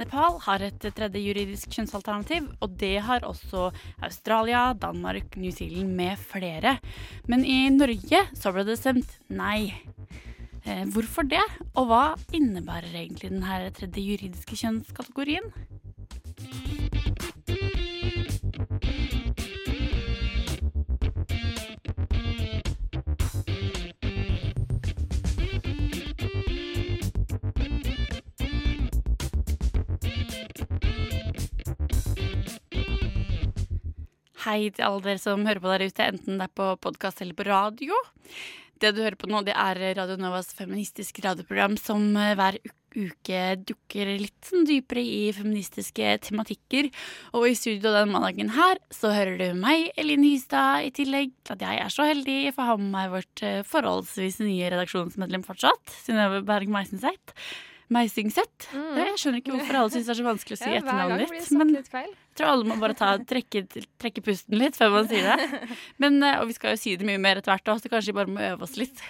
Nepal har et tredje juridisk kjønnsalternativ, og det har også Australia, Danmark, New Zealand med flere. Men i Norge så ble det stemt nei. Eh, hvorfor det, og hva innebærer egentlig denne tredje juridiske kjønnskategorien? Hei til alle dere som hører på der ute, enten det er på podkast eller på radio. Det du hører på nå, det er Radio Novas feministiske radioprogram som eh, hver uke dukker litt sånn dypere i feministiske tematikker. Og i studio den mandagen her så hører du meg, Eline Hystad, i tillegg til at jeg er så heldig for å ha med meg vårt eh, forholdsvis nye redaksjonsmedlem fortsatt, Synnøve Berg Meisenseth. Mm. Jeg skjønner ikke hvorfor alle syns det er så vanskelig å si etternavnet ditt. Men litt feil. jeg tror alle må bare ta, trekke, trekke pusten litt før man sier det. Men, eh, og vi skal jo si det mye mer etter hvert, så kanskje vi bare må øve oss litt.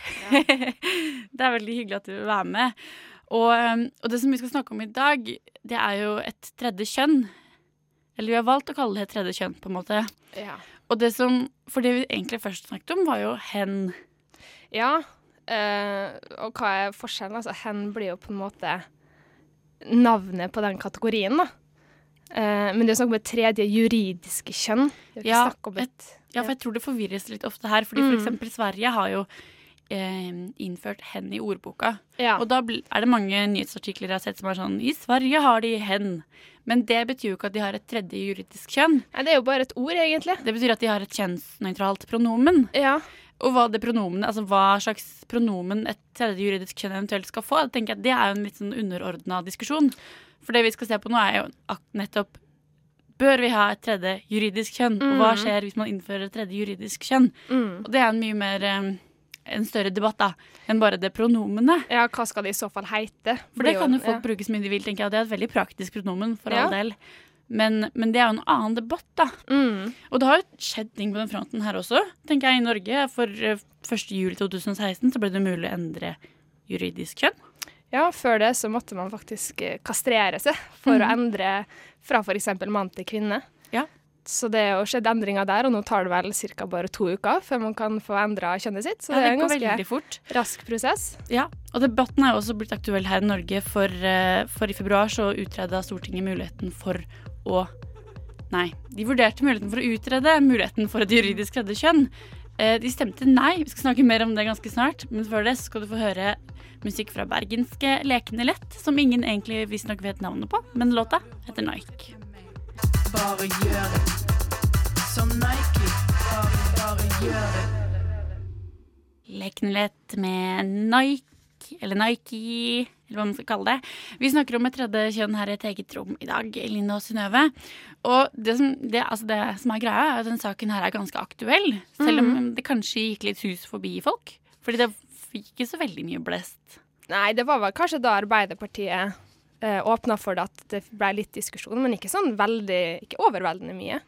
det er veldig hyggelig at du vil være med. Og, eh, og det som vi skal snakke om i dag, det er jo et tredje kjønn. Eller vi har valgt å kalle det et tredje kjønn, på en måte. Ja. Og det som, For det vi egentlig først snakket om, var jo hen. ja eh, og hva er forskjellen? Altså, hen blir jo på en måte navnet på den kategorien, da. Uh, men det er snakk om et tredje juridiske kjønn. Ja, et Ja, for jeg tror det forvirres litt ofte her. Fordi for Mm. eksempel Sverige har jo eh, innført hen i ordboka. Ja. Og da er det mange nyhetsartikler jeg har sett som er sånn I Sverige har de hen. Men det betyr jo ikke at de har et tredje juridisk kjønn. Nei, det er jo bare et ord, egentlig. Det betyr at de har et kjønnsnøytralt pronomen. Ja. Og hva altså hva slags pronomen et tredje juridisk kjønn eventuelt skal få, tenker jeg at det er jo en litt sånn underordna diskusjon. For det vi skal se på nå, er jo nettopp Bør vi ha et tredje juridisk kjønn? Og hva Mhm. skjer hvis man innfører et tredje juridisk kjønn? Mm. Og det er en mye mer en større debatt da, enn bare det pronomenet. ja, hva skal det i så fall heite? For det kan jo folk ja. bruke så mye de vil, tenker jeg. og Det er et veldig praktisk pronomen, for Ja. all del. Men, men det er jo en annen debatt, da. Mm. Og det har jo skjedd ting på den fronten her også, tenker jeg, i Norge. For eh, 1. juli 2016 så ble det mulig å endre juridisk kjønn. Ja, før det så måtte man faktisk eh, kastrere seg for å Mhm. endre fra f.eks. mann til kvinne. Så det har skjedd endringer der, og nå tar det vel ca. bare to uker før man kan få endra kjønnet sitt. Så Ja, det er en ganske rask prosess. Ja, og debatten er jo også blitt aktuell her i Norge, for, eh, for i februar så utreda Stortinget muligheten for å Nei, de vurderte muligheten for å utrede muligheten for et juridisk tredje kjønn. Eh, De stemte nei. Vi skal snakke mer om det ganske snart. Men før det skal du få høre musikk fra bergenske Lekende Lett, som ingen egentlig visstnok vet navnet på, men låta heter Nike. Bare gjør det. Som Nike. Bare, bare gjør det. Lekende Lett med Nike, eller Nike, eller hva man skal kalle det. Vi snakker om et tredje kjønn her i et eget rom i dag, Eline og Synnøve. Og det som, det, altså det som er greia, er at denne saken her er ganske aktuell. Selv om det kanskje gikk litt hus forbi folk. Fordi det fikk ikke så veldig mye blest. Nei, det var vel kanskje da Arbeiderpartiet eh, åpna for det at det ble litt diskusjon, men ikke sånn veldig Ikke overveldende mye.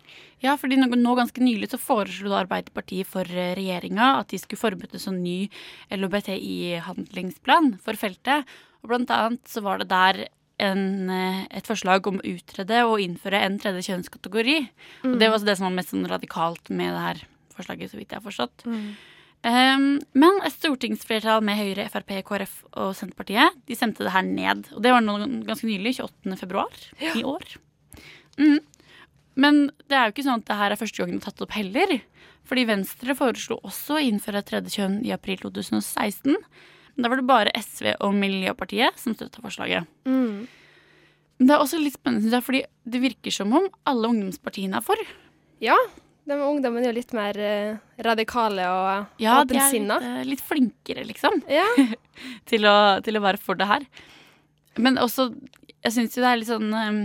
Ja, fordi nå, nå ganske nylig så foreslo Arbeiderpartiet for eh, regjeringa at de skulle forberede sånn ny LHBTI-handlingsplan for feltet. Og blant annet så var det der en, eh, et forslag om å utrede og innføre en tredje kjønnskategori. Og det var også det som var mest sånn radikalt med det her forslaget, så vidt jeg har forstått. Um, men et stortingsflertall med Høyre, Frp, KrF og Senterpartiet de sendte det her ned. Og det var ganske nylig, 28. februar i år. Mm. Men det er jo ikke sånn at det her er første gangen det er tatt opp heller. Fordi Venstre foreslo også å innføre et tredje kjønn i april 2016. Men da var det bare SV og Miljøpartiet som støtta forslaget. Mm. Men det er også litt spennende, synes jeg, fordi det virker som om alle ungdomspartiene er for. Ja, de ungdommene er jo litt mer eh, radikale og Ja, de er åpensinna. litt, eh, litt flinkere, liksom, Ja. til å, til å være for det her. Men også, jeg syns jo det er litt sånn eh,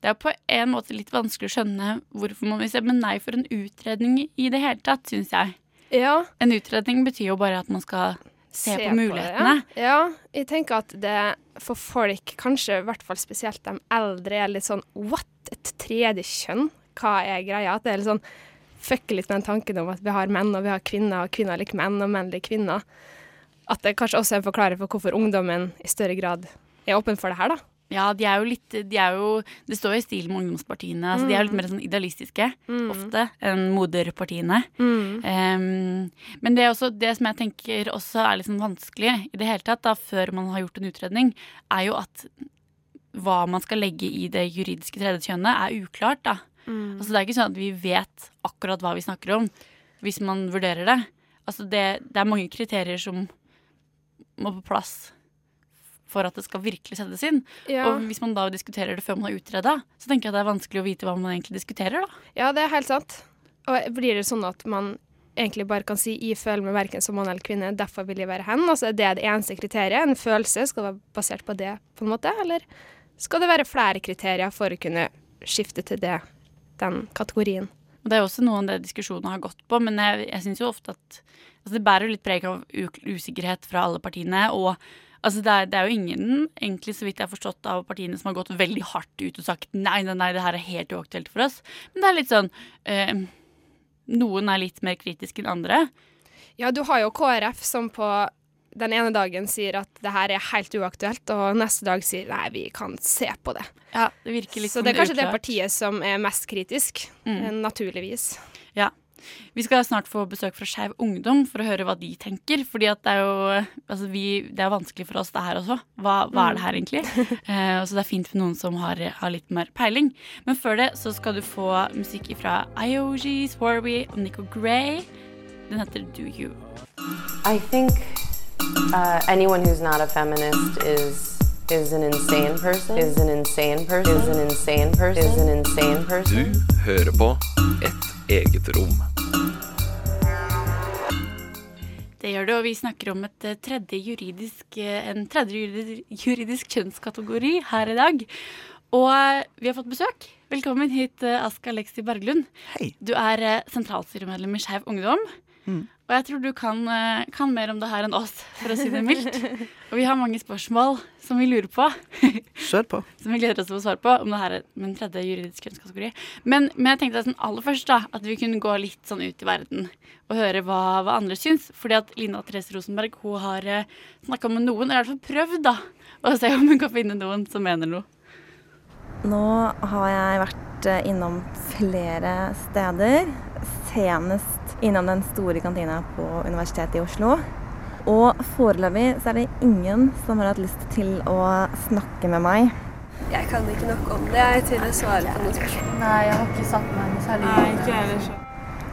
det er på en måte litt vanskelig å skjønne hvorfor man vil stemme nei for en utredning i det hele tatt, syns jeg. Ja, En utredning betyr jo bare at man skal se, på det, mulighetene. ja. ja, jeg tenker at det for folk, kanskje i hvert fall spesielt de eldre, er litt sånn what? Et tredje kjønn? Hva er greia? At det er litt sånn fucker litt med den tanken om at vi har menn og vi har kvinner, og kvinner liker menn og menn liker kvinner. At det kanskje også er en forklaring for hvorfor ungdommen i større grad er åpen for det her, da. Ja, de er jo litt de er jo, Det står jo i stil med ungdomspartiene. Altså, de er jo litt mer sånn idealistiske ofte enn moderpartiene. Em, men det, er også, det som jeg tenker også er litt sånn vanskelig i det hele tatt, da, før man har gjort en utredning, er jo at hva man skal legge i det juridiske tredje kjønnet, er uklart. da. Altså, det er ikke sånn at vi vet akkurat hva vi snakker om hvis man vurderer det. Altså, det, det er mange kriterier som må på plass for at det skal virkelig settes inn. Ja. Og hvis man da diskuterer det før man har utreda, så tenker jeg at det er vanskelig å vite hva man egentlig diskuterer. da. Ja, det er helt sant. Og blir det sånn at man egentlig bare kan si 'jeg føler meg verken som mann eller kvinne, derfor vil jeg være hen'? Altså, er det det eneste kriteriet? En følelse? Skal være basert på det, på en måte? Eller skal det være flere kriterier for å kunne skifte til det, den kategorien? Og Det er også noe av det diskusjonen har gått på, men jeg, jeg syns jo ofte at altså Det bærer jo litt preg av u- usikkerhet fra alle partiene. og altså det, er, det er jo ingen, egentlig så vidt jeg har forstått, av partiene som har gått veldig hardt ut og sagt nei, nei, nei, det her er helt uaktuelt for oss. Men det er litt sånn eh, Noen er litt mer kritiske enn andre. Ja, du har jo KrF som på den ene dagen sier at det her er helt uaktuelt, og neste dag sier nei, vi kan se på det. Ja, det virker litt Så det er kanskje det partiet som er mest kritisk, Mm. eh, naturligvis. Ja. Vi skal snart få besøk fra Skeiv Ungdom for å høre hva de tenker. fordi det er jo altså vi, det er vanskelig for oss det her også. Hva, hva er det her egentlig? Eh, så det er fint for noen som har, har litt mer peiling. Men før det så skal du få musikk fra IOG, Swarby og Nico Gray. Den heter Do You. I think uh, anyone who's not a feminist is is an insane person. Is an insane person. Is an insane person. Is an insane person. Du hører på Et eget rom. Det gjør det, og vi snakker om et eh, tredje juridisk, eh, en tredje juridisk, juridisk kjønnskategori her i dag. Og eh, vi har fått besøk. Velkommen hit, Aska Ask Alexi Berglund. Hei. Du er sentralstyremedlem i Skeiv Ungdom. Mm. Og jeg tror du kan, eh, kan mer om det her enn oss, for å si det mildt. og vi har mange spørsmål som vi lurer på, Kjør på. som vi gleder oss til å svare på, om det her er min tredje juridisk kjønnskategori. Men, men jeg tenkte sånn aller først da, at vi kunne gå litt sånn ut i verden og høre hva, hva andre syns. Fordi at Lina Therese Rosenberg hun har uh, snakka med noen, eller i hvert fall prøvd, da, å se om hun kan finne noen som mener noe. Nå har jeg vært eh, innom flere steder. Senest innom den store kantina på Universitetet i Oslo. Og foreløpig så er det ingen som har hatt lyst til å snakke med meg. Jeg kan ikke nok om det jeg til å svare på noe spørsmål. Nei, jeg har ikke satt meg noe særlig Nei, ikke heller.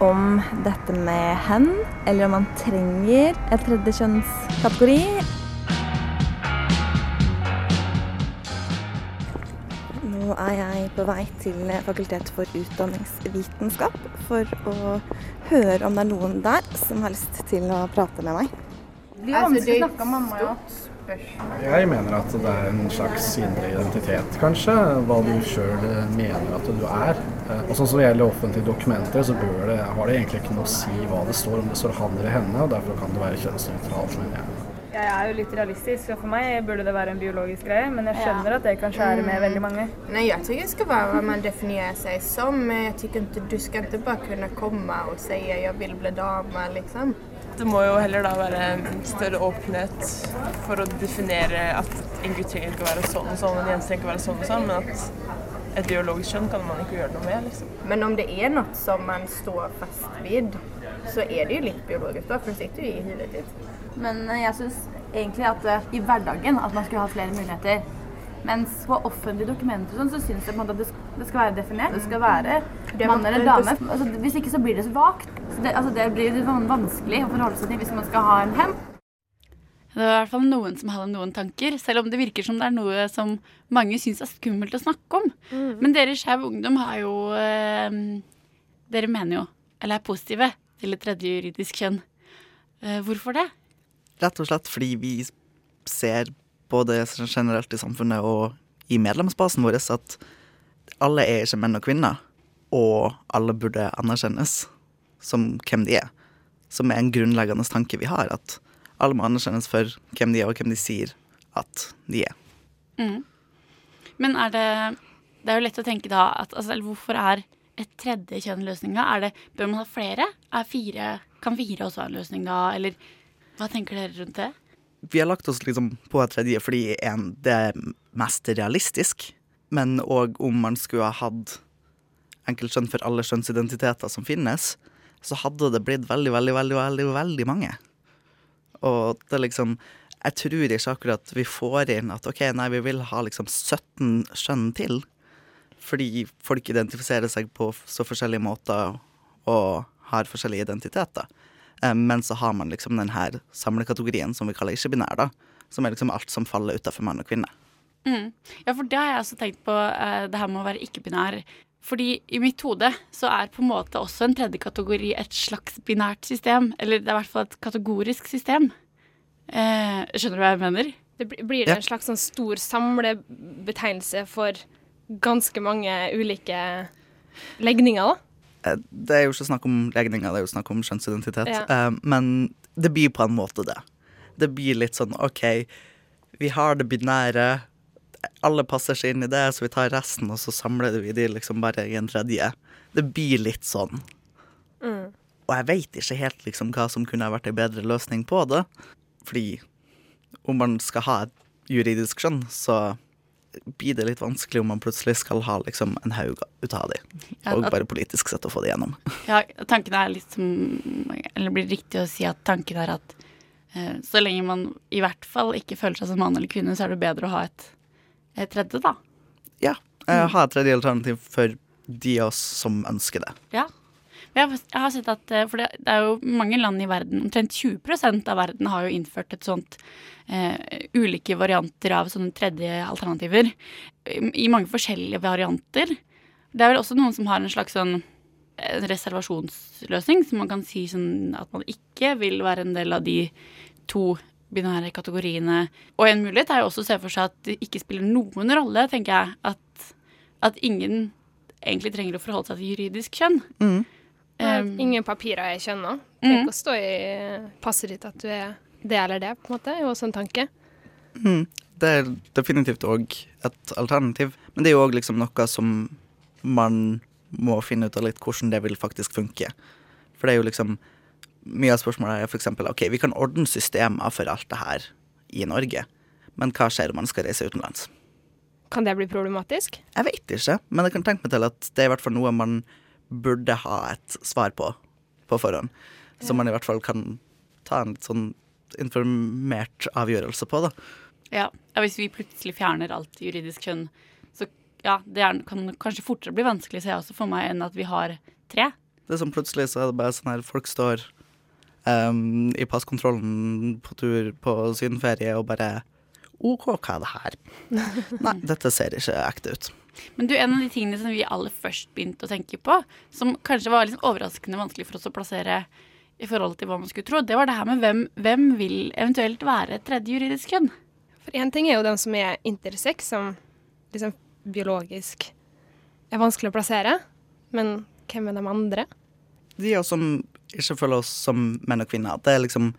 Om dette med hen, eller om man trenger et tredje kjønnskategori. Er jeg på vei til Fakultet for utdanningsvitenskap for å høre om det er noen der som har lyst til å prate med meg. Det blir vanskelig å snakke om mamma, ja. Jeg mener at det er en slags indre identitet, kanskje. Hva du sjøl mener at du er. Eh, Og sånn som det gjelder offentlige dokumenter, så bør det, har det egentlig ikke noe å si hva det står, om det står han eller henne. og Derfor kan det være kjønnsnøytralt, mener jeg. Jeg er jo litt realistisk, og for meg burde det være en biologisk greie, men jeg skjønner at det kan skjære med veldig mange. Nei, Jeg tror det skal være hva man definerer seg som. Men Jag ikke, inte, du skal ikke bare kunne komme og si 'jeg vil bli dame', liksom. Det må jo heller da være større åpenhet for å definere at en gutt trenger ikke være sånn og sånn, en jente trenger ikke være sånn og sånn, men at et biologisk kjønn kan man ikke gjøre noe med. liksom. Men om det er noe som man står fast vid så er det jo litt biologisk, da, for det sitter jo i hodet ditt. Men eh, jeg syns egentlig at eh, i hverdagen at man skulle ha flere muligheter. Mens på offentlige dokumenter sånn, så syns jeg på en måte at det skal, være definert. Det skal være mann eller dame. Altså, hvis ikke så blir det så vagt. Det, altså, det blir vanskelig å forholde seg til hvis man skal ha en hem Det var i hvert fall noen som hadde noen tanker, selv om det virker som det er noe som mange syns er skummelt å snakke om. Mm. Men dere i Skeiv Ungdom har jo eh, Dere mener jo, eller er positive, til et tredje juridisk kjønn. Eh, hvorfor det? Rett og slett fordi vi ser både generelt i samfunnet og i medlemsbasen vår at alle er ikke menn og kvinner, og alle burde anerkjennes som hvem de er. Som er en grunnleggende tanke vi har, at alle må anerkjennes for hvem de er, og hvem de sier at de er. Mm. Men er det Det er jo lett å tenke da at altså, hvorfor er et tredje kjønn løsninga? Bør man ha flere? Er fire Kan fire også ha en løsning da, eller hva tenker dere rundt det? Vi har lagt oss liksom på et tredje fordi en, det er mest realistisk, men òg om man skulle ha hatt enkeltkjønn for alle kjønnsidentiteter som finnes, så hadde det blitt veldig, veldig, veldig, veldig, veldig mange. Og det liksom Jeg tror ikke akkurat vi får inn at OK, nei, vi vil ha liksom 17 kjønn til. Fordi folk identifiserer seg på så forskjellige måter og har forskjellige identiteter. Eh, Men så har man liksom den her samlekategorien som vi kaller ikke-binær, da. Som er liksom alt som faller utafor mann og kvinne. Mm. Ja, for det har jeg også tenkt på, eh, det her med å være ikke-binær. Fordi i mitt hode så er på en måte også en tredje kategori et slags binært system. Eller det er i hvert fall et kategorisk system. Eh, skjønner du hva jeg mener? Det blir- blir det en slags sånn stor samlebetegnelse for ganske mange ulike legninger, da? Eh, Det er jo ikke snakk om legninger, det er jo snakk om kjønnsidentitet. Ja. Eh, Men det blir på en måte det. Det blir litt sånn OK, vi har det binære, alle passer seg inn i det, så vi tar resten, og så samler vi de liksom bare i en tredje. Det blir litt sånn. Mm. Og jeg veit ikke helt liksom hva som kunne vært en bedre løsning på det. Fordi om man skal ha et juridisk skjønn, så blir det litt vanskelig om man plutselig skal ha liksom en haug ut av de. Ja, Og at- bare politisk sett å få det gjennom. Ja, tanken er litt som Eller blir det riktig å si at tanken er at eh, så lenge man i hvert fall ikke føler seg som mann eller kvinne, så er det bedre å ha et, et tredje, da. Ja. eh, Ha et tredje alternativ for de av oss som ønsker det. Ja. Jeg, har sett at eh, For det, er jo mange land i verden, omtrent 20% av verden har jo innført et sånt uh, ulike varianter av sånne tredje alternativer. I, I mange forskjellige varianter. Det er vel også noen som har en slags sånn en reservasjonsløsning, så man kan si sånn at man ikke vil være en del av de to binære kategoriene. Og en mulighet er jo også å se for seg at det ikke spiller noen rolle, tenker jeg, at, at ingen egentlig trenger å forholde seg til juridisk kjønn. Mm. Um, Ingen papirer jeg kjenner. Tenk mm. å stå i passet ditt at du er det eller det, på en måte. er jo også en tanke. Mm. Det er definitivt òg et alternativ. Men det er jo òg liksom noe som man må finne ut av litt hvordan det vil faktisk funke. For det er jo liksom Mye av spørsmålet er eksempel OK, vi kan ordne systemer for alt det her i Norge, men hva skjer om man skal reise utenlands? Kan det bli problematisk? Jeg vet ikke, men jeg kan tenke meg til at det er i hvert fall noe man burde ha et svar på på forhånd. Som man i hvert fall kan ta en litt sånn informert avgjørelse på, da. Ja, ja, Hvis vi plutselig fjerner alt juridisk kjønn, så ja, det kan kanskje fortere bli vanskelig, ser jeg også for meg, enn at vi har tre. Det er som plutselig så er det bare sånn her folk står um, i passkontrollen på tur på sydenferie og bare OK, hva er det her? Nei, dette ser ikke ekte ut. Men du, en av de tingene som vi aller først begynte å tenke på, som kanskje var liksom overraskende vanskelig for oss å plassere i forhold til hva man skulle tro, det var det her med hvem, hvem vil eventuelt være tredje juridisk kjønn? For én ting er jo den som er intersex, som liksom biologisk er vanskelig å plassere. Men hvem er de andre? De oss som ikke føler oss som menn og kvinner, det er liksom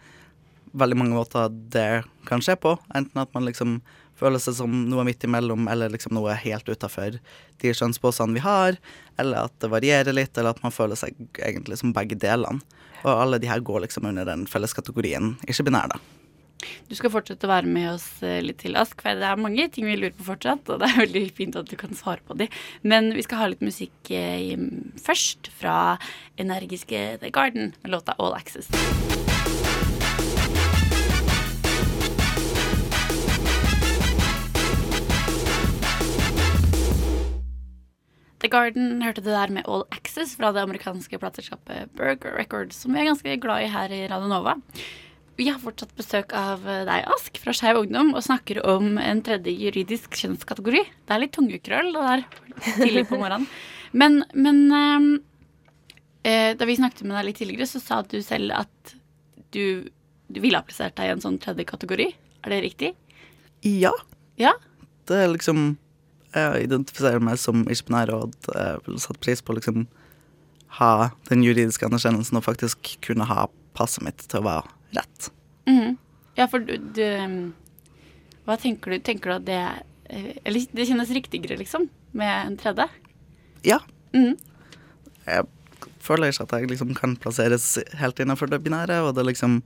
veldig mange måter det kan skje på. Enten at man liksom føler seg som noe midt imellom, eller liksom noe helt utafor de kjønnsposene vi har, eller at det varierer litt, eller at man føler seg egentlig som begge delene. Og alle de her går liksom under den felles kategorien ikke-binær, da. Du skal fortsette å være med oss eh, litt til, Ask, for det er mange ting vi lurer på fortsatt, og det er veldig fint at du kan svare på de. Men vi skal ha litt musikk eh, først, fra energiske The Garden med låta All Access. The Garden hørte det der med All Access fra det amerikanske plateselskapet Burger Records, som vi er ganske glad i her i Radio Nova. Vi har fortsatt besøk av deg, Ask, fra Skeiv Ungdom, og snakker om en tredje juridisk kjønnskategori. Det er litt tungekrøll det der tidlig på morgenen. Men, men eh, da vi snakket med deg litt tidligere, så sa du selv at du, du ville ha plassert deg i en sånn tredje kategori. Er det riktig? Ja. Ja? Det er liksom Jeg identifiserer meg som ikke-binær og hadde vel satt pris på å liksom ha den juridiske anerkjennelsen og faktisk kunne ha passet mitt til å være rett. Mhm. Ja, for du, du Hva tenker du? Tenker du at det eh, Eller det kjennes riktigere, liksom, med en tredje? Ja. Mhm. Jeg føler ikke at jeg liksom kan plasseres helt innenfor det binære, og det liksom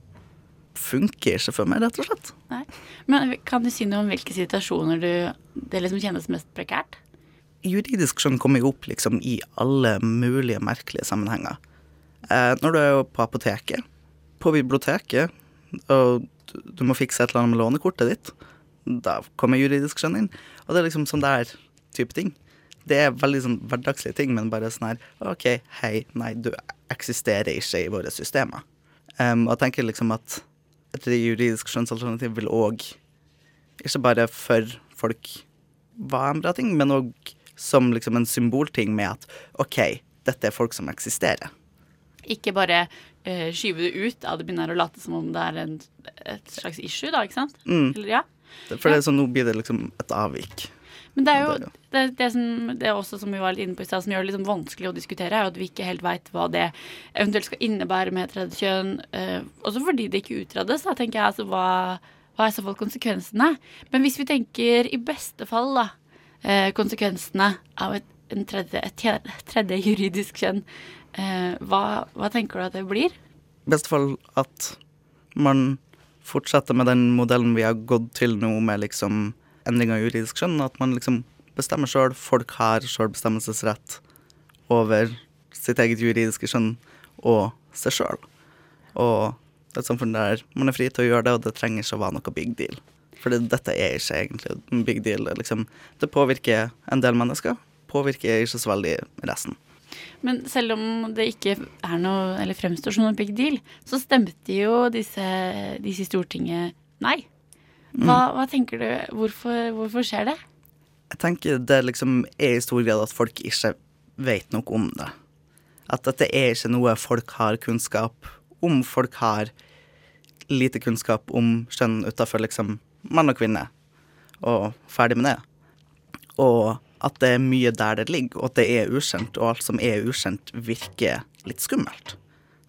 funker ikke for meg, rett og slett. Nei. Men kan du si noe om hvilke situasjoner du, det liksom kjennes mest prekært? Juridisk skjønn kommer jo opp liksom i alle mulige merkelige sammenhenger. Eh, når du er jo på apoteket, på biblioteket, og du, du må fikse et eller annet med lånekortet ditt, da kommer juridisk skjønn inn. Og det er liksom sånn der type ting. Det er veldig sånn hverdagslige ting, men bare sånn her OK, hei, nei, du eksisterer ikke i våre systemer. Um, og jeg tenker liksom at et juridisk skjønnsalternativ vil òg, ikke bare for folk være en bra ting, men òg som liksom en symbolting med at OK, dette er folk som eksisterer. Ikke bare uh, skyve det ut av det binære og late som om det er en, et slags issue, da, ikke sant? Mm. Eller, ja. For det er sånn, nå blir det liksom et avvik. Men det er jo det, det, som, det er også som vi var litt inne på i stad, som gjør det liksom vanskelig å diskutere, er jo at vi ikke helt veit hva det eventuelt skal innebære med tredje kjønn. Eh, også fordi det ikke utredes, da tenker jeg altså hva, hva er i så fall konsekvensene? Men hvis vi tenker i beste fall, da, eh, konsekvensene av et, en tredje, et tredje juridisk kjønn, eh, hva, hva tenker du at det blir? I beste fall at man fortsetter med den modellen vi har gått til nå, med liksom endring av juridisk skjønn. At man liksom bestemmer sjøl. Folk har sjølbestemmelsesrett over sitt eget juridiske skjønn og seg sjøl. Og det er et samfunn der man er fri til å gjøre det, og det trenger ikke å være noe big deal. For dette er ikke egentlig en big deal. Liksom, det påvirker en del mennesker, påvirker ikke så veldig resten. Men selv om det ikke er noe, eller fremstår som noe big deal, så stemte jo disse, disse Stortinget nei. Hva, hva tenker du? Hvorfor, hvorfor skjer det? Jeg tenker det liksom er i stor grad at folk ikke vet noe om det. At dette er ikke noe folk har kunnskap om. Folk har lite kunnskap om kjønn utafor liksom mann og kvinne, og ferdig med det. Og at det er mye der det ligger, og at det er ukjent, og alt som er ukjent, virker litt skummelt.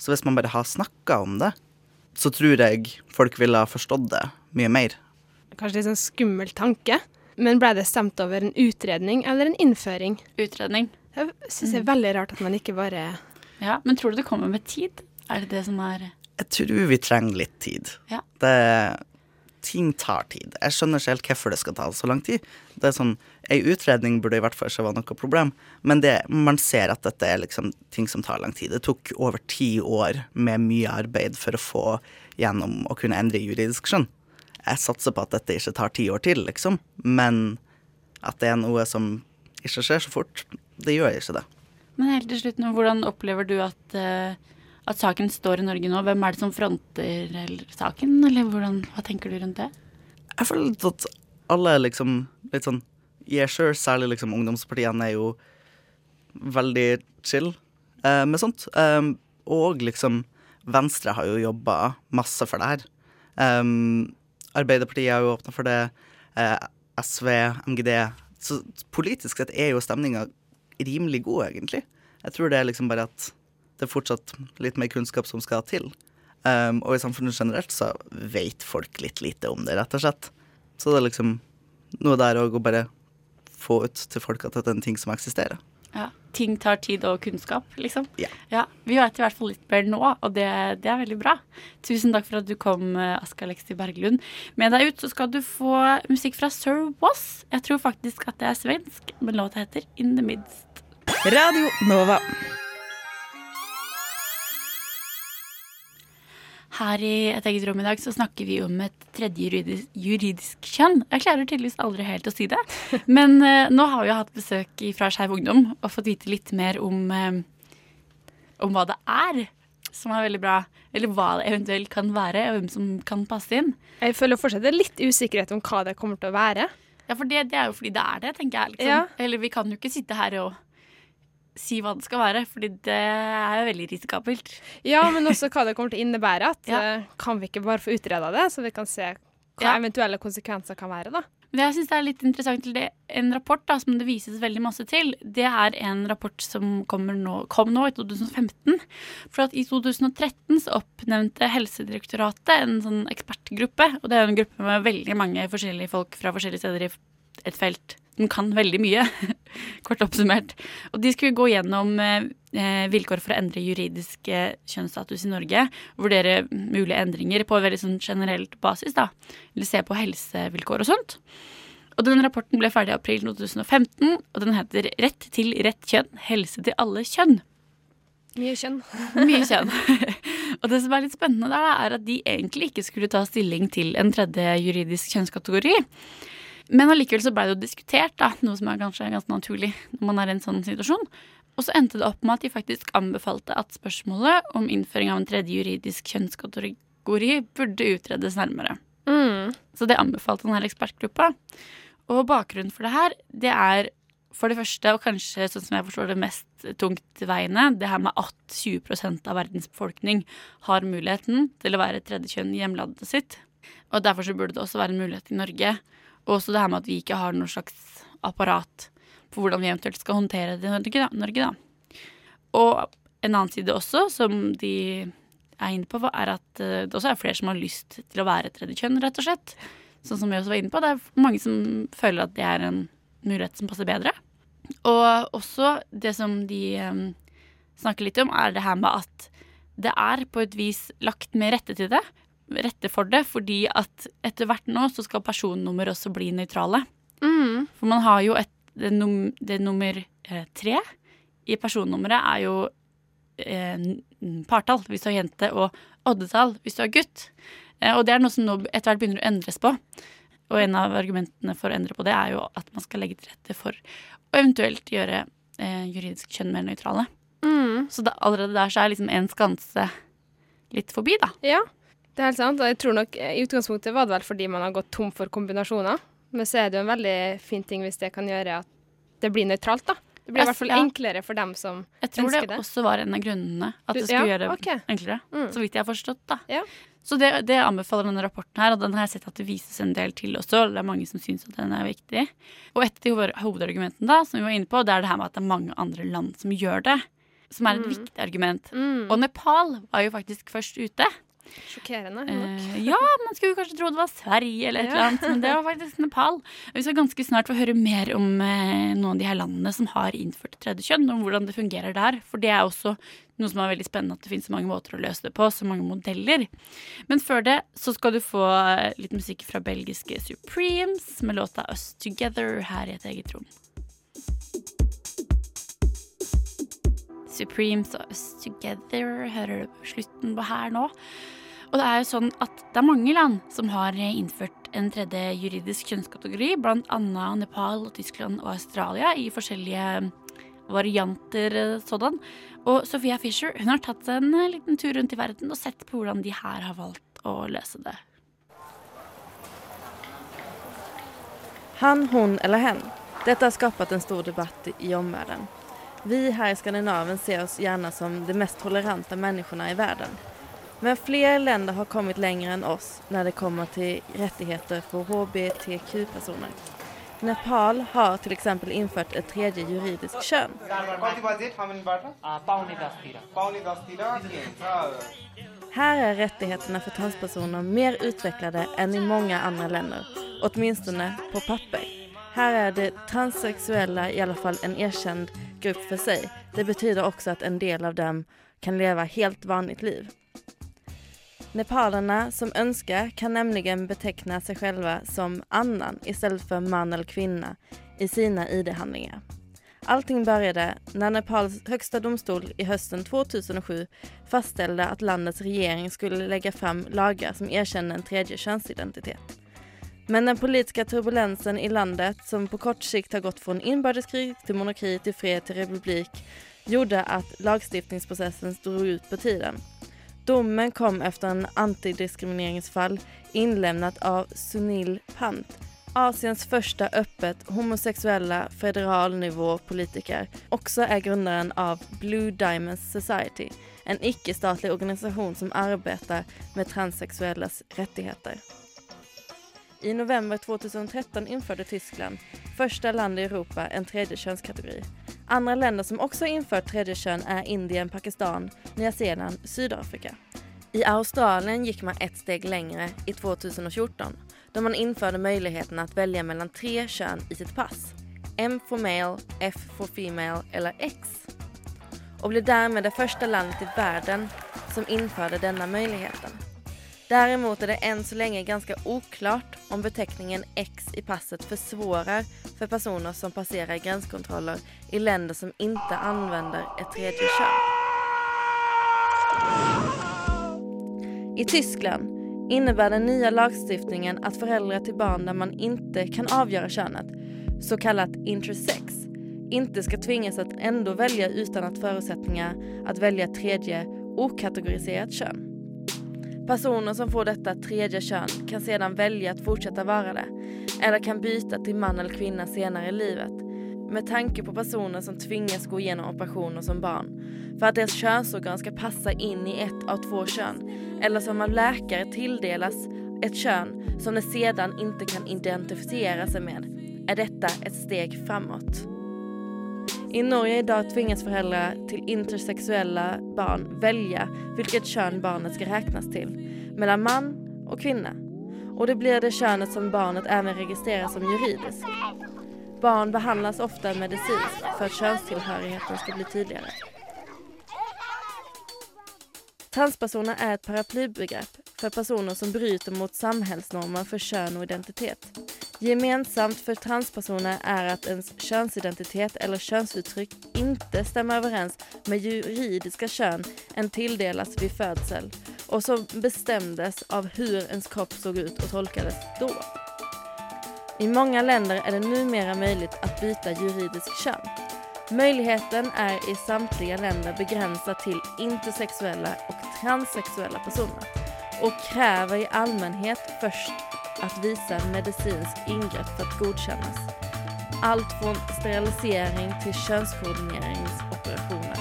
Så hvis man bare har snakka om det, så tror jeg folk ville ha forstått det mye mer. Kanskje litt sånn skummel tanke. Men ble det stemt over en utredning eller en innføring? Utredning. Det syns jeg er veldig rart at man ikke bare Ja, Men tror du det kommer med tid? Er det det som er Jeg tror vi trenger litt tid. Ja. Det, ting tar tid. Jeg skjønner ikke helt hvorfor det skal ta så lang tid. Det er sånn, Ei utredning burde i hvert fall ikke være noe problem, men det, man ser at dette er liksom ting som tar lang tid. Det tok over ti år med mye arbeid for å få gjennom å kunne endre juridisk skjønn. Jeg satser på at dette ikke tar ti år til, liksom, men at det er noe som ikke skjer så fort, det gjør jeg ikke det. Men helt til slutt nå, hvordan opplever du at, eh, at saken står i Norge nå? Hvem er det som fronter eller, saken, eller hvordan, hva tenker du rundt det? Jeg føler litt at alle er liksom litt sånn Yeah, sure. Særlig liksom ungdomspartiene er jo veldig chill eh, med sånt. Um, og liksom Venstre har jo jobba masse for det her. Um, Arbeiderpartiet har jo åpna for det. Eh, SV, MGD. Så politisk sett er jo stemninga rimelig god, egentlig. Jeg tror det er liksom bare at det er fortsatt litt mer kunnskap som skal til. Um, og i samfunnet generelt så vet folk litt lite om det, rett og slett. Så det er liksom noe der òg å bare få ut til folk at dette er en ting som eksisterer. Ja, Ting tar tid og kunnskap, liksom. Ja. Vi vet i hvert fall litt mer nå, og det, det er veldig bra. Tusen takk for at du kom, eh, Aska Alexi Berglund. Med deg ut så skal du få musikk fra Sir Was. Jeg tror faktisk at det er svensk, men låta heter In the Midst. Radio Nova. Her i Et eget rom i dag så snakker vi om et tredje juridisk, juridisk kjønn. Jeg klarer tydeligvis aldri helt å si det. Men eh, nå har vi jo hatt besøk fra Skeiv Ungdom og fått vite litt mer om, eh, om hva det er, som er veldig bra. Eller hva det eventuelt kan være, og hvem som kan passe inn. Jeg føler fortsatt det er litt usikkerhet om hva det kommer til å være. Ja, for det, det er jo fordi det er det, tenker jeg. Liksom. Ja. Eller vi kan jo ikke sitte her og si hva det skal være, fordi det er jo veldig risikabelt. Ja, men også hva det kommer til å innebære. At Ja. eh, Kan vi ikke bare få utreda det, så vi kan se hva Ja. eventuelle konsekvenser kan være, da? Det jeg synes er litt interessant til det, En rapport da, som det vises veldig masse til, det er en rapport som nå, kom nå i 2015. For at i 2013 så oppnevnte Helsedirektoratet en sånn ekspertgruppe. Og det er en gruppe med veldig mange forskjellige folk fra forskjellige steder i et felt som kan veldig mye, kort oppsummert. Og de skulle gå gjennom eh, vilkår for å endre juridisk eh, kjønnsstatus i Norge. og Vurdere mulige endringer på veldig sånn generelt basis. da, Eller se på helsevilkår og sånt. Og den Rapporten ble ferdig i april 2015, og den heter 'Rett til rett kjønn helse til alle kjønn'. Mye kjønn. Mye kjønn. og det som er litt spennende der, er at de egentlig ikke skulle ta stilling til en tredje juridisk kjønnskategori. Men allikevel så ble det jo diskutert, da, noe som er kanskje ganske naturlig når man er i en sånn situasjon. Og så endte det opp med at de faktisk anbefalte at spørsmålet om innføring av en tredje juridisk kjønnskategori burde utredes nærmere. Så det anbefalte denne ekspertgruppa. Og bakgrunnen for det her, det er for det første, og kanskje sånn som jeg forstår det mest tungtveiende, det her med at 20 av verdens befolkning har muligheten til å være tredje kjønn i hjemlandet sitt. Og derfor så burde det også være en mulighet i Norge. Og også det her med at vi ikke har noe slags apparat for hvordan vi eventuelt skal håndtere det i Norge, da. Norge, da. Og en annen side også, som de er inne på, er at eh, det også er flere som har lyst til å være tredje kjønn, rett og slett. Sånn som vi også var inne på. Det er mange som føler at det er en mulighet som passer bedre. Og også det som de um, snakker litt om, er det her med at det er på et vis lagt med rette til det. Rette for det, fordi at etter hvert nå så skal personnummer også bli nøytrale. For man har jo et det, num, det nummer eh, tre i personnummeret er jo eh, partall hvis du har jente, og oddetall hvis du har gutt. Eh, og det er noe som nå etter hvert begynner å endres på. Og en av argumentene for å endre på det er jo at man skal legge til rette for å eventuelt gjøre eh, juridisk kjønn mer nøytrale. Så da, allerede der så er liksom en skanse litt forbi, da. Ja, det er helt sant. Og jeg tror nok eh, i utgangspunktet var det vel fordi man har gått tom for kombinasjoner. Men så er det jo en veldig fin ting hvis det kan gjøre at det blir nøytralt, da. Det blir i hvert fall Ja. enklere for dem som Jeg tror det det. også var en av grunnene. At det skulle ja, gjøre det det enklere. Mm. Så vidt jeg har forstått, da. Så det, det anbefaler denne rapporten her, og den har jeg sett at det vises en del til også. Det er mange som syns at den er viktig. Og et av hovedargumentene da, som vi var inne på, det er det her med at det er mange andre land som gjør det. Som er et Mm. viktig argument. Og Nepal var jo faktisk først ute. Sjokkerende. Eh, ja, man skulle kanskje tro det var Sverige eller et Ja. eller annet, men det var faktisk Nepal. Vi skal ganske snart få høre mer om eh, noen av de her landene som har innført tredje kjønn, om hvordan det fungerer der. For det er også noe som er veldig spennende, at det finnes så mange måter å løse det på, så mange modeller. Men før det så skal du få eh, litt musikk fra belgiske Supremes med låta Us Together her i et eget rom. Supremes og Us Together hører du slutten på her nå. Og det er jo sånn at det er mange land som har innført en tredje juridisk kjønnskategori, annet Nepal, Tyskland og Australia i forskjellige varianter eh, sådan. Og Sophia Fisher hun har tatt en eh, liten tur rundt i verden og sett på hvordan de her har valgt å løse det. Han, hun eller hen. Dette har skapat en stor debatt i omvärlden. Vi her i Skandinavien ser oss gjerne som de mest tolerante menneskene i verden. Men flere länder har kommet lenger enn oss når det kommer til rettigheter for hbtq-personer. Nepal har f.eks. innført et tredje juridisk kön. Her er rettighetene for transpersoner mer utvecklade enn i mange andre land, åtminstone på papper. Här är det transsexuella i alla fall en erkänd grupp för sig. Det betyder också att en del av dem kan leva helt vanligt liv. Nepalerna som önskar kan nämligen beteckna sig själva som annan istället för man eller kvinna i sina ID-handlingar. Allting började när Nepals högsta domstol i hösten 2007 fastställde att landets regering skulle lägga fram lagar som erkänner en tredje könsidentitet. Men den politiska turbulensen i landet, som på kort sikt har gått från inbördeskrig till monarki till fred till republik, gjorde att lagstiftningsprocessen drog ut på tiden. Domen kom efter en antidiskrimineringsfall inlämnat av Sunil Pant, Asiens första öppet homosexuella federalnivåpolitiker, också är grundaren av Blue Diamonds Society, en icke-statlig organisation som arbetar med transsexuellas rättigheter. I november 2013 införde Tyskland, första land i Europa, en tredje könskategori. Andra länder som också infört tredje kön är Indien, Pakistan, Nya Zeeland, Sydafrika. I Australien gick man ett steg längre i 2014 då man införde möjligheten att välja mellan tre kön i sitt pass. M for male, F for female eller X. Och blev därmed det första landet i världen som införde denna möjligheten. Däremot är det än så länge ganska oklart om beteckningen X i passet försvårar för personer som passerar gränskontroller i länder som inte använder ett tredje kön. I Tyskland innebär den nya lagstiftningen att föräldrar till barn där man inte kan avgöra könet, så kallat intersex, inte ska tvingas att ändå välja utan att förutsättningar att välja tredje okategoriserat kön. Personer som får detta tredje kön kan sedan välja att fortsätta vara det eller kan byta till man eller kvinna senare i livet med tanke på personer som tvingas gå igenom operationer som barn för att deras könsorgan ska passa in i ett av två kön eller som av läkare tilldelas ett kön som de sedan inte kan identifiera sig med är detta ett steg framåt. I Norge i dag tvingas föräldrar till intersexuella barn välja vilket kön barnet ska räknas till, mellan man och kvinna. Och det blir det könet som barnet även registreras som juridiskt. Barn behandlas ofta medicinskt för att könstillhörigheten ska bli tydligare. Transpersoner är ett paraplybegrepp för personer som bryter mot samhällsnormer för kön och identitet. Gemensamt för transpersoner är att ens könsidentitet eller könsuttryck inte stämmer överens med juridiska kön en tilldelas vid födsel och som bestämdes av hur ens kropp såg ut och tolkades då. I många länder är det numera möjligt att byta juridisk kön. Möjligheten är i samtliga länder begränsad till intersexuella och transsexuella personer och kräver i allmänhet först att visa medicinsk ingrepp för att godkännas. Allt från sterilisering till könskoordineringsoperationer.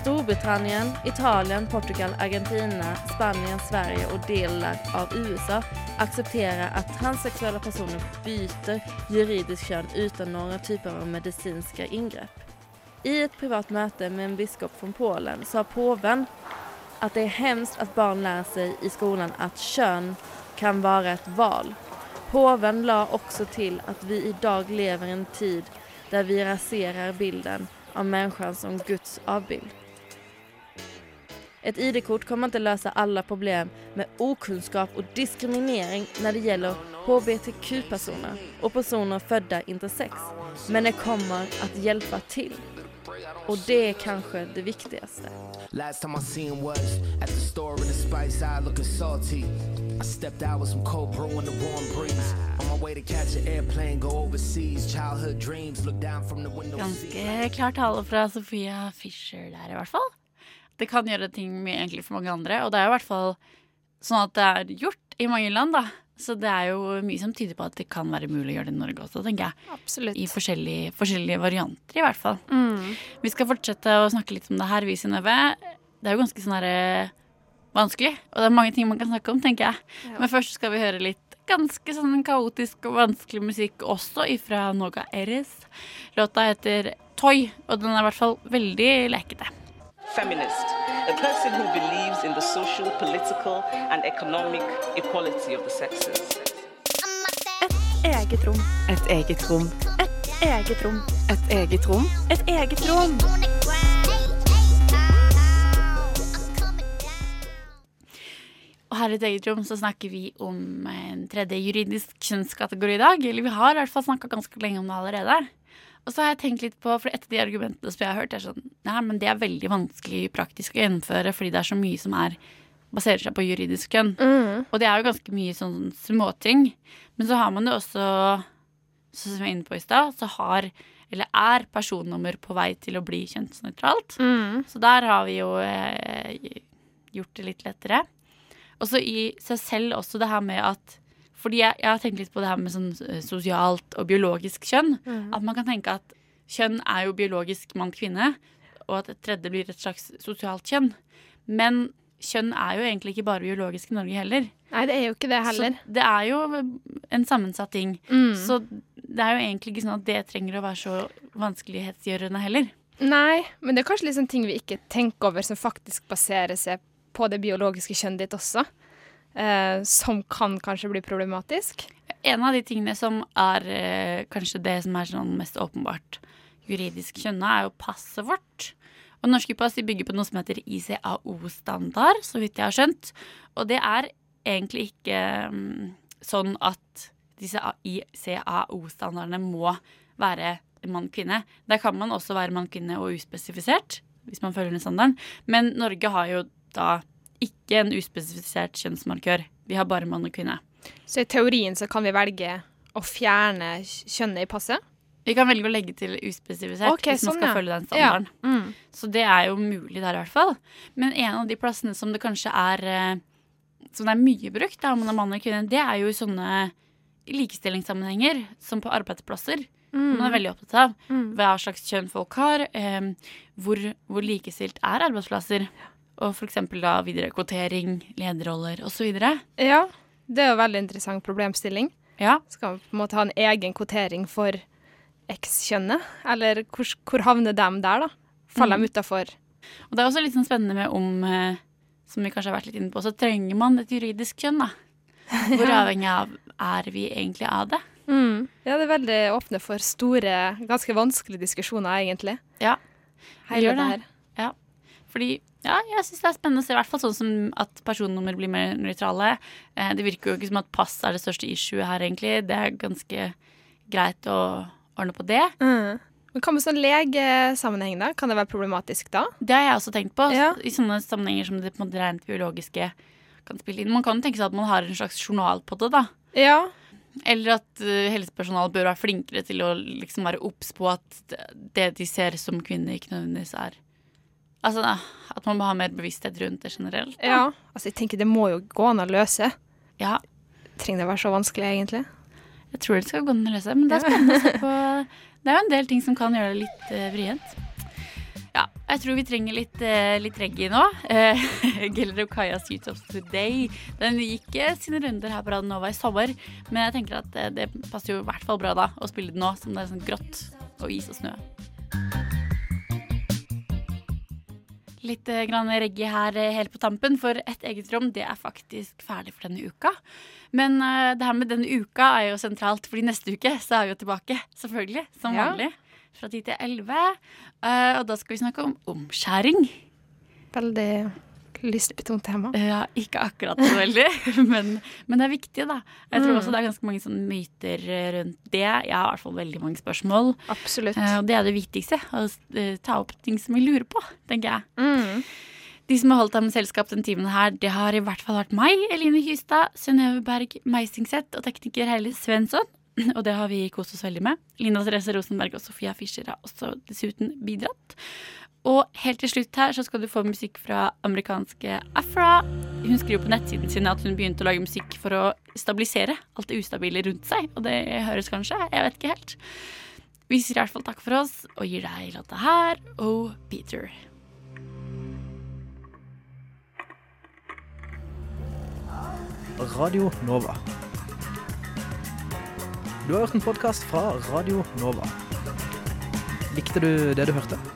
Storbritannien, Italien, Portugal, Argentina, Spanien, Sverige och delar av USA accepterar att transsexuella personer byter juridiskt kön utan några typer av medicinska ingrepp. I ett privat möte med en biskop från Polen sa påven att det är hemskt att barn lär sig i skolan att kön kan være et val. Påven la også til at vi i dag lever i en tid der vi raserer bilden av människan som Guds avbild. Et ID-kort kommer ikke løse alle problem med okunnskap og diskriminering når det gjelder hbtq-personer og personer født intersex. Men det kommer å hjelpe til. Og det er kanskje det viktigste. Last time I seen was at the store in the spice eye looking salty. I stepped out with some cold brew in the warm breeze. On my way to catch an airplane, go overseas. Childhood dreams, look down from the window. Ganske klar tale fra Sofia Fischer der, i hvert fall. Det kan gjøre ting mye enklere for mange andre, og det er i hvert fall sånn at det er gjort i mange land, da. Så det er jo mye som tyder på at det kan være mulig å gjøre det i Norge også, tenker jeg. Absolutt. I forskjellige, forskjellige varianter, i hvert fall. Mm. Vi skal fortsette å snakke litt om det her, vi, Synnøve. Det er jo ganske sånn herre vanskelig, og det er mange ting man kan snakke om, tenker jeg. Ja. Men først skal vi høre litt ganske sånn kaotisk og vanskelig musikk også ifra Noga Eres. Låta heter Toy, og den er i hvert fall veldig lekete. Feminist, a person who believes in the social, political, and economic equality of the sexes. Eget rom. Et eget rom. Et eget rom. Et eget rom. Et eget rom. Og her i et eget rom så snakker vi om en tredje juridisk kjønnskategori i dag. Eller vi har i hvert fall snakka ganske lenge om det allerede. Og så har jeg tenkt litt på, for et av de argumentene som jeg har hørt, er sånn Nei, men det er veldig vanskelig praktisk å gjennomføre fordi det er så mye som er baserer seg på juridisk kjønn. Og det er jo ganske mye sånn småting. Men så har man jo også, som jeg var inne på i stad, så har eller er personnummer på vei til å bli kjønnsnøytralt. Så der har vi jo eh, gjort det litt lettere. Og så i seg selv også det her med at Fordi jeg, jeg har tenkt litt på det her med sånn eh, sosialt og biologisk kjønn. Mm. At man kan tenke at kjønn er jo biologisk mann-kvinne, og at et tredje blir et slags sosialt kjønn. Men kjønn er jo egentlig ikke bare biologisk i Norge heller. Nei, det er jo ikke det heller. Så det er jo en sammensatt ting. Mm. Så det er jo egentlig ikke sånn at det trenger å være så vanskelighetsgjørende heller. Nei, men det er kanskje liksom ting vi ikke tenker over som faktisk baserer seg på det biologiske kjønnet ditt også. Eh, som kan kanskje bli problematisk. En av de tingene som er eh, kanskje det som er sånn mest åpenbart juridisk kjønna, er jo passet vårt. Og norske pass bygger på noe som heter ICAO-standard, så vidt jeg har skjønt. Og det er egentlig ikke mm, sånn at disse ICAO-standardene må være mann-kvinne. Der kan man også være mann-kvinne og uspesifisert, hvis man følger den standarden. Men Norge har jo da ikke en uspesifisert kjønnsmarkør. Vi har bare mann og kvinne. Så i teorien så kan vi velge å fjerne kjønnet i passet? Vi kan velge å legge til uspesifisert okay, hvis man sånn, skal ja. følge den standarden. Ja. Mm. Så det er jo mulig der i hvert fall. Men en av de plassene som det kanskje er eh, Som det er mye brukt, da, om man er mann eller kvinne, det er jo i sånne likestillingssammenhenger, som på arbeidsplasser. Mm. Man er veldig opptatt av Mm. hva slags kjønn folk har, eh, hvor, hvor likestilt er arbeidsplasser. Og eksempel da videre kvotering, lederroller osv. Ja, det er jo veldig interessant problemstilling. Ja. Skal vi på en måte ha en egen kvotering for X-kjønnet? Eller hvor, hvor havner de der, da? Faller Mm. de utafor? Og det er også litt sånn spennende med om, eh, som vi kanskje har vært litt inne på, så trenger man et juridisk kjønn, da. Hvor avhengig av er vi egentlig av det? Mm. Ja, det er veldig åpne for store, ganske vanskelige diskusjoner, egentlig. Ja. Hele gjør det det. her. Ja. Fordi ja, jeg syns det er spennende å se, i hvert fall sånn som at personnummer blir mer nøytrale. Eh, det virker jo ikke som at pass er det største issue her, egentlig. Det er ganske greit å ordne på det. Mm. Men hva med sånn legesammenheng, da? Kan det være problematisk da? Det har jeg også tenkt på. Ja. I sånne sammenhenger som det på rent biologiske kan spille inn. Man kan tenke seg at man har en slags journal på det, da. Ja. Eller at uh, helsepersonal bør være flinkere til å liksom være obs på at det- de ser som kvinne, ikke nødvendigvis er Altså at man må ha mer bevissthet rundt det generelt. da. Ja. Altså, jeg tenker det må jo gå an å løse. Ja. Trenger det å være så vanskelig, egentlig? Jeg tror det skal gå an å løse, men det er spennende å se på. Det er jo en del ting som kan gjøre det litt uh, vrient. Ja, jeg tror vi trenger litt, uh, litt reggae nå. Uh, Geller og Kajas Youth of Today. Den gikk uh, sine runder her på Radio Nova i sommer, men jeg tenker at uh, det passer jo i hvert fall bra da å spille det nå, som det er sånn grått og is og snø. Litt uh, grann reggae her uh, helt på tampen, for Et eget rom det er faktisk ferdig for denne uka. Men uh, det her med denne uka er jo sentralt, fordi neste uke så er vi jo tilbake, selvfølgelig, som Ja. vanlig. Fra 10 til 11. Uh, og da skal vi snakke om omskjæring. Veldig lystbetont tema. Ja, ikke akkurat så veldig, men, men det er viktig, da. Jeg tror Mm. også det er ganske mange sånn myter rundt det. Jeg har i hvert fall veldig mange spørsmål. Absolutt. Eh, og det er det viktigste. Å eh, ta opp ting som vi lurer på, tenker jeg. Mm. De som har holdt deg med selskap den timen her, det har i hvert fall vært meg, Eline Hystad, Synnøve Berg Meisingseth og tekniker Heile Svensson. Og det har vi kost oss veldig med. Lina Therese Rosenberg og Sofia Fischer har også dessuten bidratt. Og helt til slutt her så skal du få musikk fra amerikanske Afra. Hun skriver på nettsiden sin at hun begynte å lage musikk for å stabilisere alt det ustabile rundt seg. Og det høres kanskje, jeg vet ikke helt. Vi sier i hvert fall takk for oss og gir deg låta her, Oh Peter. Radio Nova. Du har hørt en podkast fra Radio Nova. Likte du det du hørte?